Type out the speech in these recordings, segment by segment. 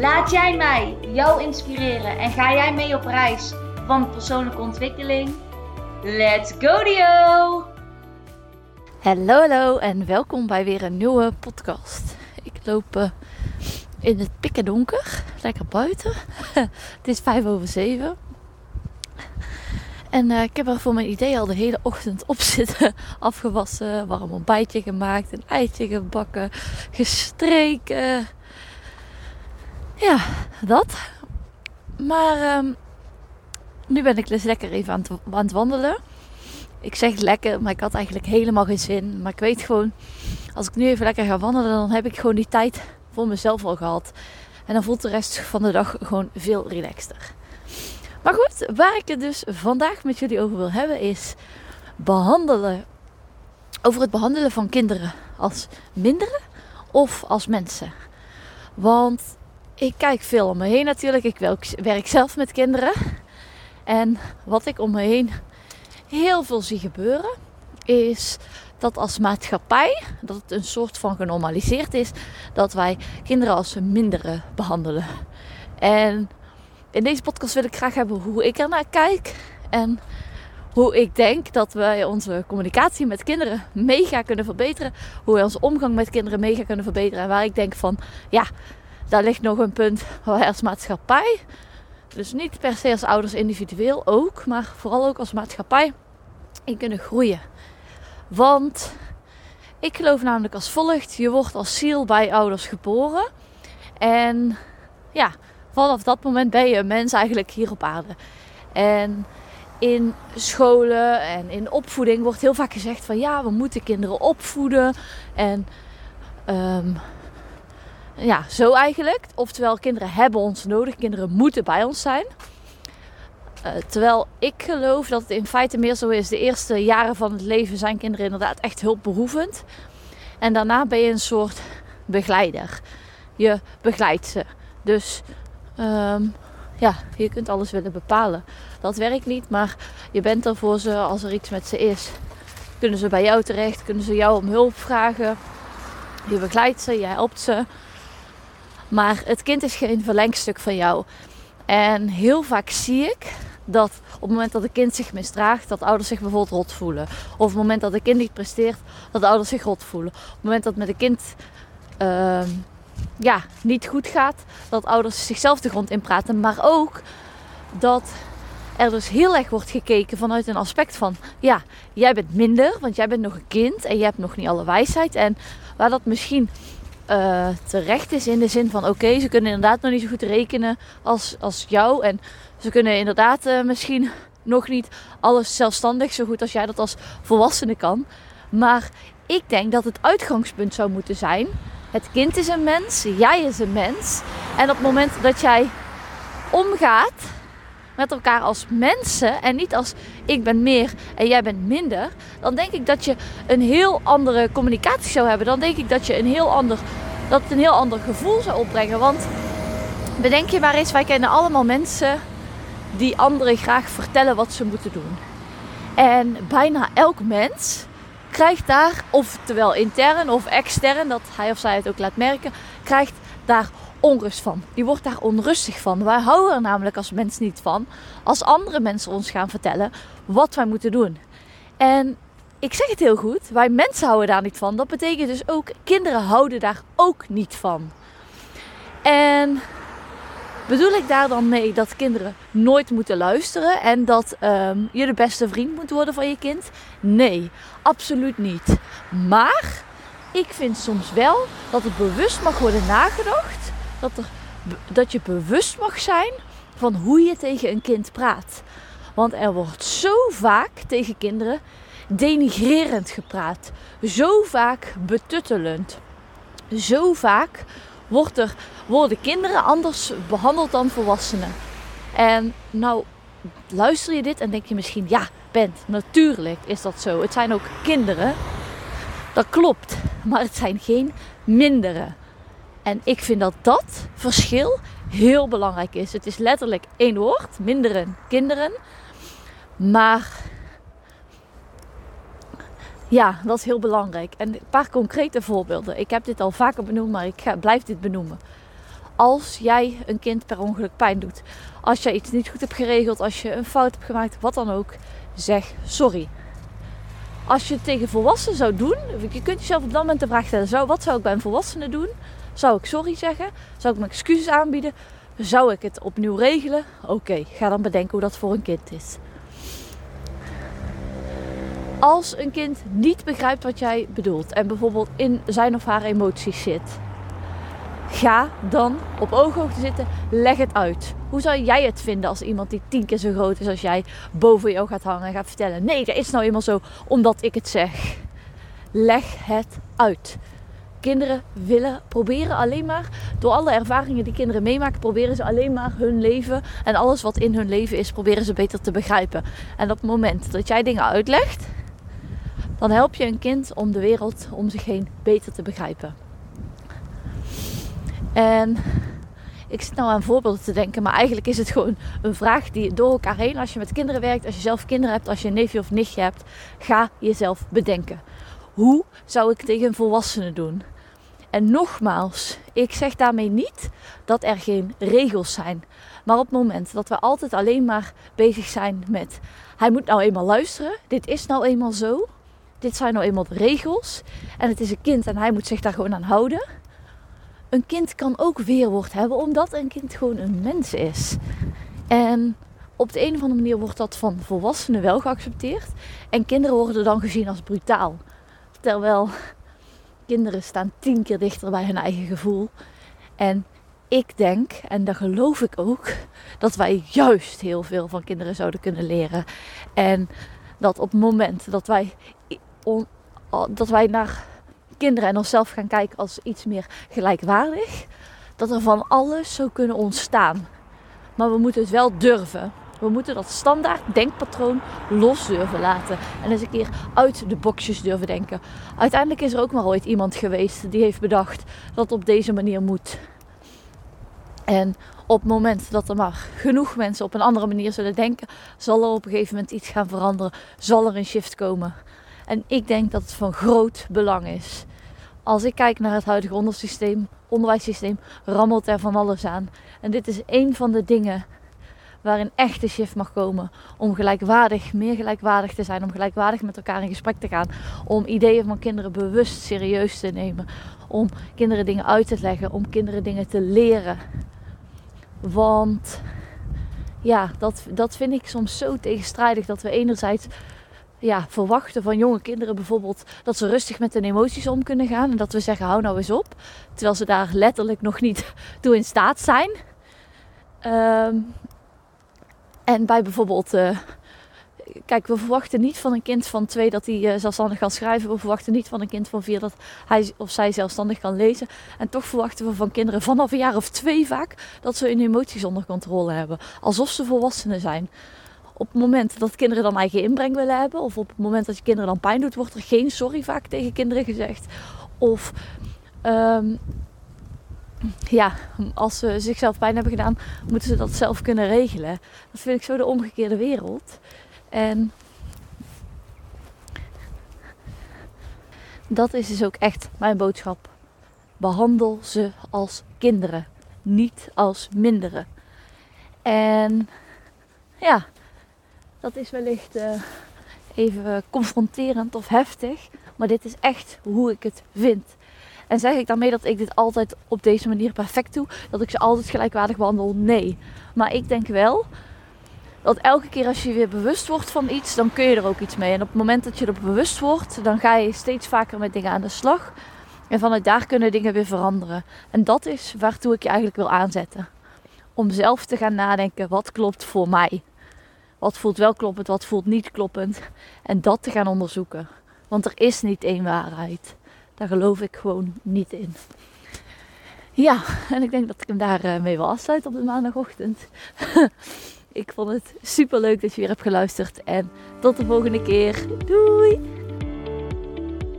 Laat jij mij jou inspireren en ga jij mee op reis van persoonlijke ontwikkeling? Let's go Dio! Hallo, hallo en welkom bij weer een nieuwe podcast. Ik loop uh, in het pikken donker, lekker buiten. het is vijf over zeven. En uh, ik heb er voor mijn idee al de hele ochtend op zitten. Afgewassen, warm ontbijtje gemaakt, een eitje gebakken, gestreken. Ja, dat. Maar um, nu ben ik dus lekker even aan het, aan het wandelen. Ik zeg lekker, maar ik had eigenlijk helemaal geen zin. Maar ik weet gewoon, als ik nu even lekker ga wandelen, dan heb ik gewoon die tijd voor mezelf al gehad. En dan voelt de rest van de dag gewoon veel relaxter. Maar goed, waar ik het dus vandaag met jullie over wil hebben is behandelen. Over het behandelen van kinderen als minderen of als mensen. Want ik kijk veel om me heen natuurlijk. Ik werk zelf met kinderen. En wat ik om me heen heel veel zie gebeuren, is dat als maatschappij, dat het een soort van genormaliseerd is, dat wij kinderen als minderen behandelen. En in deze podcast wil ik graag hebben hoe ik er naar kijk. En hoe ik denk dat wij onze communicatie met kinderen mega kunnen verbeteren. Hoe wij onze omgang met kinderen mega kunnen verbeteren. En waar ik denk van, ja, daar ligt nog een punt waar wij als maatschappij, dus niet per se als ouders individueel ook, maar vooral ook als maatschappij, in kunnen groeien. Want ik geloof namelijk als volgt: je wordt als ziel bij ouders geboren. En ja, vanaf dat moment ben je een mens eigenlijk hier op aarde. En in scholen en in opvoeding wordt heel vaak gezegd van ja, we moeten kinderen opvoeden. En um, ja, zo eigenlijk. Oftewel, kinderen hebben ons nodig, kinderen moeten bij ons zijn. Uh, terwijl ik geloof dat het in feite meer zo is. De eerste jaren van het leven zijn kinderen inderdaad echt hulpbehoevend. En daarna ben je een soort begeleider. Je begeleidt ze. Dus um, ja, je kunt alles willen bepalen. Dat werkt niet, maar je bent er voor ze als er iets met ze is. Kunnen ze bij jou terecht, kunnen ze jou om hulp vragen. Je begeleidt ze, je helpt ze. Maar het kind is geen verlengstuk van jou. En heel vaak zie ik dat op het moment dat een kind zich misdraagt, dat ouders zich bijvoorbeeld rot voelen. Of op het moment dat een kind niet presteert, dat de ouders zich rot voelen. Op het moment dat met een kind uh, ja, niet goed gaat, dat ouders zichzelf de grond inpraten. Maar ook dat er dus heel erg wordt gekeken vanuit een aspect van: ja, jij bent minder, want jij bent nog een kind en je hebt nog niet alle wijsheid. En waar dat misschien uh, terecht is in de zin van: oké, ze kunnen inderdaad nog niet zo goed rekenen als, als jou. En ze kunnen inderdaad uh, misschien nog niet alles zelfstandig zo goed als jij dat als volwassene kan. Maar ik denk dat het uitgangspunt zou moeten zijn het kind is een mens, jij is een mens. En op het moment dat jij omgaat met elkaar als mensen en niet als ik ben meer en jij bent minder, dan denk ik dat je een heel andere communicatie zou hebben. Dan denk ik dat je een heel ander, dat het een heel ander gevoel zou opbrengen. Want bedenk je maar eens, wij kennen allemaal mensen die anderen graag vertellen wat ze moeten doen. En bijna elk mens krijgt daar, oftewel intern of extern, dat hij of zij het ook laat merken, krijgt daar onrust van. Die wordt daar onrustig van. Wij houden er namelijk als mens niet van als andere mensen ons gaan vertellen wat wij moeten doen. En ik zeg het heel goed, wij mensen houden daar niet van. Dat betekent dus ook kinderen houden daar ook niet van. En Bedoel ik daar dan mee dat kinderen nooit moeten luisteren en dat um, je de beste vriend moet worden van je kind? Nee, absoluut niet. Maar ik vind soms wel dat het bewust mag worden nagedacht. Dat, er, dat je bewust mag zijn van hoe je tegen een kind praat. Want er wordt zo vaak tegen kinderen denigrerend gepraat. Zo vaak betuttelend. Zo vaak wordt er, worden kinderen anders behandeld dan volwassenen. En nou luister je dit en denk je misschien, ja, bent, natuurlijk is dat zo. Het zijn ook kinderen. Dat klopt, maar het zijn geen minderen. En ik vind dat dat verschil heel belangrijk is. Het is letterlijk één woord, minderen, kinderen. Maar ja, dat is heel belangrijk. En een paar concrete voorbeelden. Ik heb dit al vaker benoemd, maar ik blijf dit benoemen. Als jij een kind per ongeluk pijn doet, als jij iets niet goed hebt geregeld, als je een fout hebt gemaakt, wat dan ook, zeg sorry. Als je het tegen volwassenen zou doen, je kunt jezelf op dat moment de vraag stellen: zou, wat zou ik bij een volwassene doen? Zou ik sorry zeggen? Zou ik mijn excuses aanbieden? Zou ik het opnieuw regelen? Oké, ga dan bedenken hoe dat voor een kind is. Als een kind niet begrijpt wat jij bedoelt en bijvoorbeeld in zijn of haar emoties zit, ga dan op ooghoogte zitten, leg het uit. Hoe zou jij het vinden als iemand die tien keer zo groot is als jij boven jou gaat hangen en gaat vertellen: Nee, dat is nou eenmaal zo omdat ik het zeg. Leg het uit kinderen willen proberen alleen maar, door alle ervaringen die kinderen meemaken, proberen ze alleen maar hun leven en alles wat in hun leven is, proberen ze beter te begrijpen. En op het moment dat jij dingen uitlegt, dan help je een kind om de wereld om zich heen beter te begrijpen. En ik zit nou aan voorbeelden te denken, maar eigenlijk is het gewoon een vraag die door elkaar heen, als je met kinderen werkt, als je zelf kinderen hebt, als je een neefje of nichtje hebt, ga jezelf bedenken. Hoe zou ik tegen een volwassene doen? En nogmaals, ik zeg daarmee niet dat er geen regels zijn. Maar op het moment dat we altijd alleen maar bezig zijn met hij moet nou eenmaal luisteren, dit is nou eenmaal zo, dit zijn nou eenmaal de regels en het is een kind en hij moet zich daar gewoon aan houden. Een kind kan ook weerwoord hebben omdat een kind gewoon een mens is. En op de een of andere manier wordt dat van volwassenen wel geaccepteerd en kinderen worden dan gezien als brutaal. Terwijl kinderen staan tien keer dichter bij hun eigen gevoel. En ik denk, en dat geloof ik ook, dat wij juist heel veel van kinderen zouden kunnen leren. En dat op het moment dat wij, dat wij naar kinderen en onszelf gaan kijken als iets meer gelijkwaardig, dat er van alles zou kunnen ontstaan. Maar we moeten het wel durven. We moeten dat standaard denkpatroon los durven laten. En eens een keer uit de boxjes durven denken. Uiteindelijk is er ook maar ooit iemand geweest die heeft bedacht dat het op deze manier moet. En op het moment dat er maar genoeg mensen op een andere manier zullen denken, zal er op een gegeven moment iets gaan veranderen. Zal er een shift komen. En ik denk dat het van groot belang is. Als ik kijk naar het huidige onderwijssysteem, rammelt er van alles aan. En dit is een van de dingen waarin echt de shift mag komen. Om gelijkwaardig, meer gelijkwaardig te zijn. Om gelijkwaardig met elkaar in gesprek te gaan. Om ideeën van kinderen bewust serieus te nemen. Om kinderen dingen uit te leggen. Om kinderen dingen te leren. Want ja, dat, dat vind ik soms zo tegenstrijdig. Dat we enerzijds ja, verwachten van jonge kinderen bijvoorbeeld dat ze rustig met hun emoties om kunnen gaan. En dat we zeggen, hou nou eens op. Terwijl ze daar letterlijk nog niet toe in staat zijn. Ehm, en bij bijvoorbeeld, uh, kijk, we verwachten niet van een kind van twee dat hij uh, zelfstandig kan schrijven. We verwachten niet van een kind van vier dat hij of zij zelfstandig kan lezen. En toch verwachten we van kinderen vanaf een jaar of twee vaak dat ze hun emoties onder controle hebben. Alsof ze volwassenen zijn. Op het moment dat kinderen dan eigen inbreng willen hebben, of op het moment dat je kinderen dan pijn doet, wordt er geen sorry vaak tegen kinderen gezegd. Of um, ja, als ze zichzelf pijn hebben gedaan, moeten ze dat zelf kunnen regelen. Dat vind ik zo de omgekeerde wereld. En dat is dus ook echt mijn boodschap. Behandel ze als kinderen, niet als minderen. En ja, dat is wellicht uh, even confronterend of heftig, maar dit is echt hoe ik het vind. En zeg ik daarmee dat ik dit altijd op deze manier perfect doe? Dat ik ze altijd gelijkwaardig behandel? Nee. Maar ik denk wel dat elke keer als je weer bewust wordt van iets, dan kun je er ook iets mee. En op het moment dat je er bewust wordt, dan ga je steeds vaker met dingen aan de slag. En vanuit daar kunnen dingen weer veranderen. En dat is waartoe ik je eigenlijk wil aanzetten. Om zelf te gaan nadenken, wat klopt voor mij? Wat voelt wel kloppend, wat voelt niet kloppend? En dat te gaan onderzoeken. Want er is niet één waarheid. Daar geloof ik gewoon niet in. Ja, en ik denk dat ik hem daarmee mee wil afsluiten op de maandagochtend. ik vond het super leuk dat je weer hebt geluisterd. En tot de volgende keer. Doei!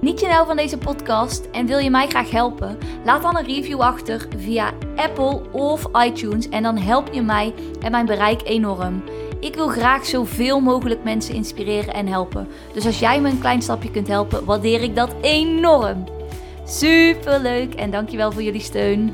Niet je nou van deze podcast en wil je mij graag helpen? Laat dan een review achter via Apple of iTunes en dan help je mij en mijn bereik enorm. Ik wil graag zoveel mogelijk mensen inspireren en helpen. Dus als jij me een klein stapje kunt helpen, waardeer ik dat enorm. Super leuk en dankjewel voor jullie steun.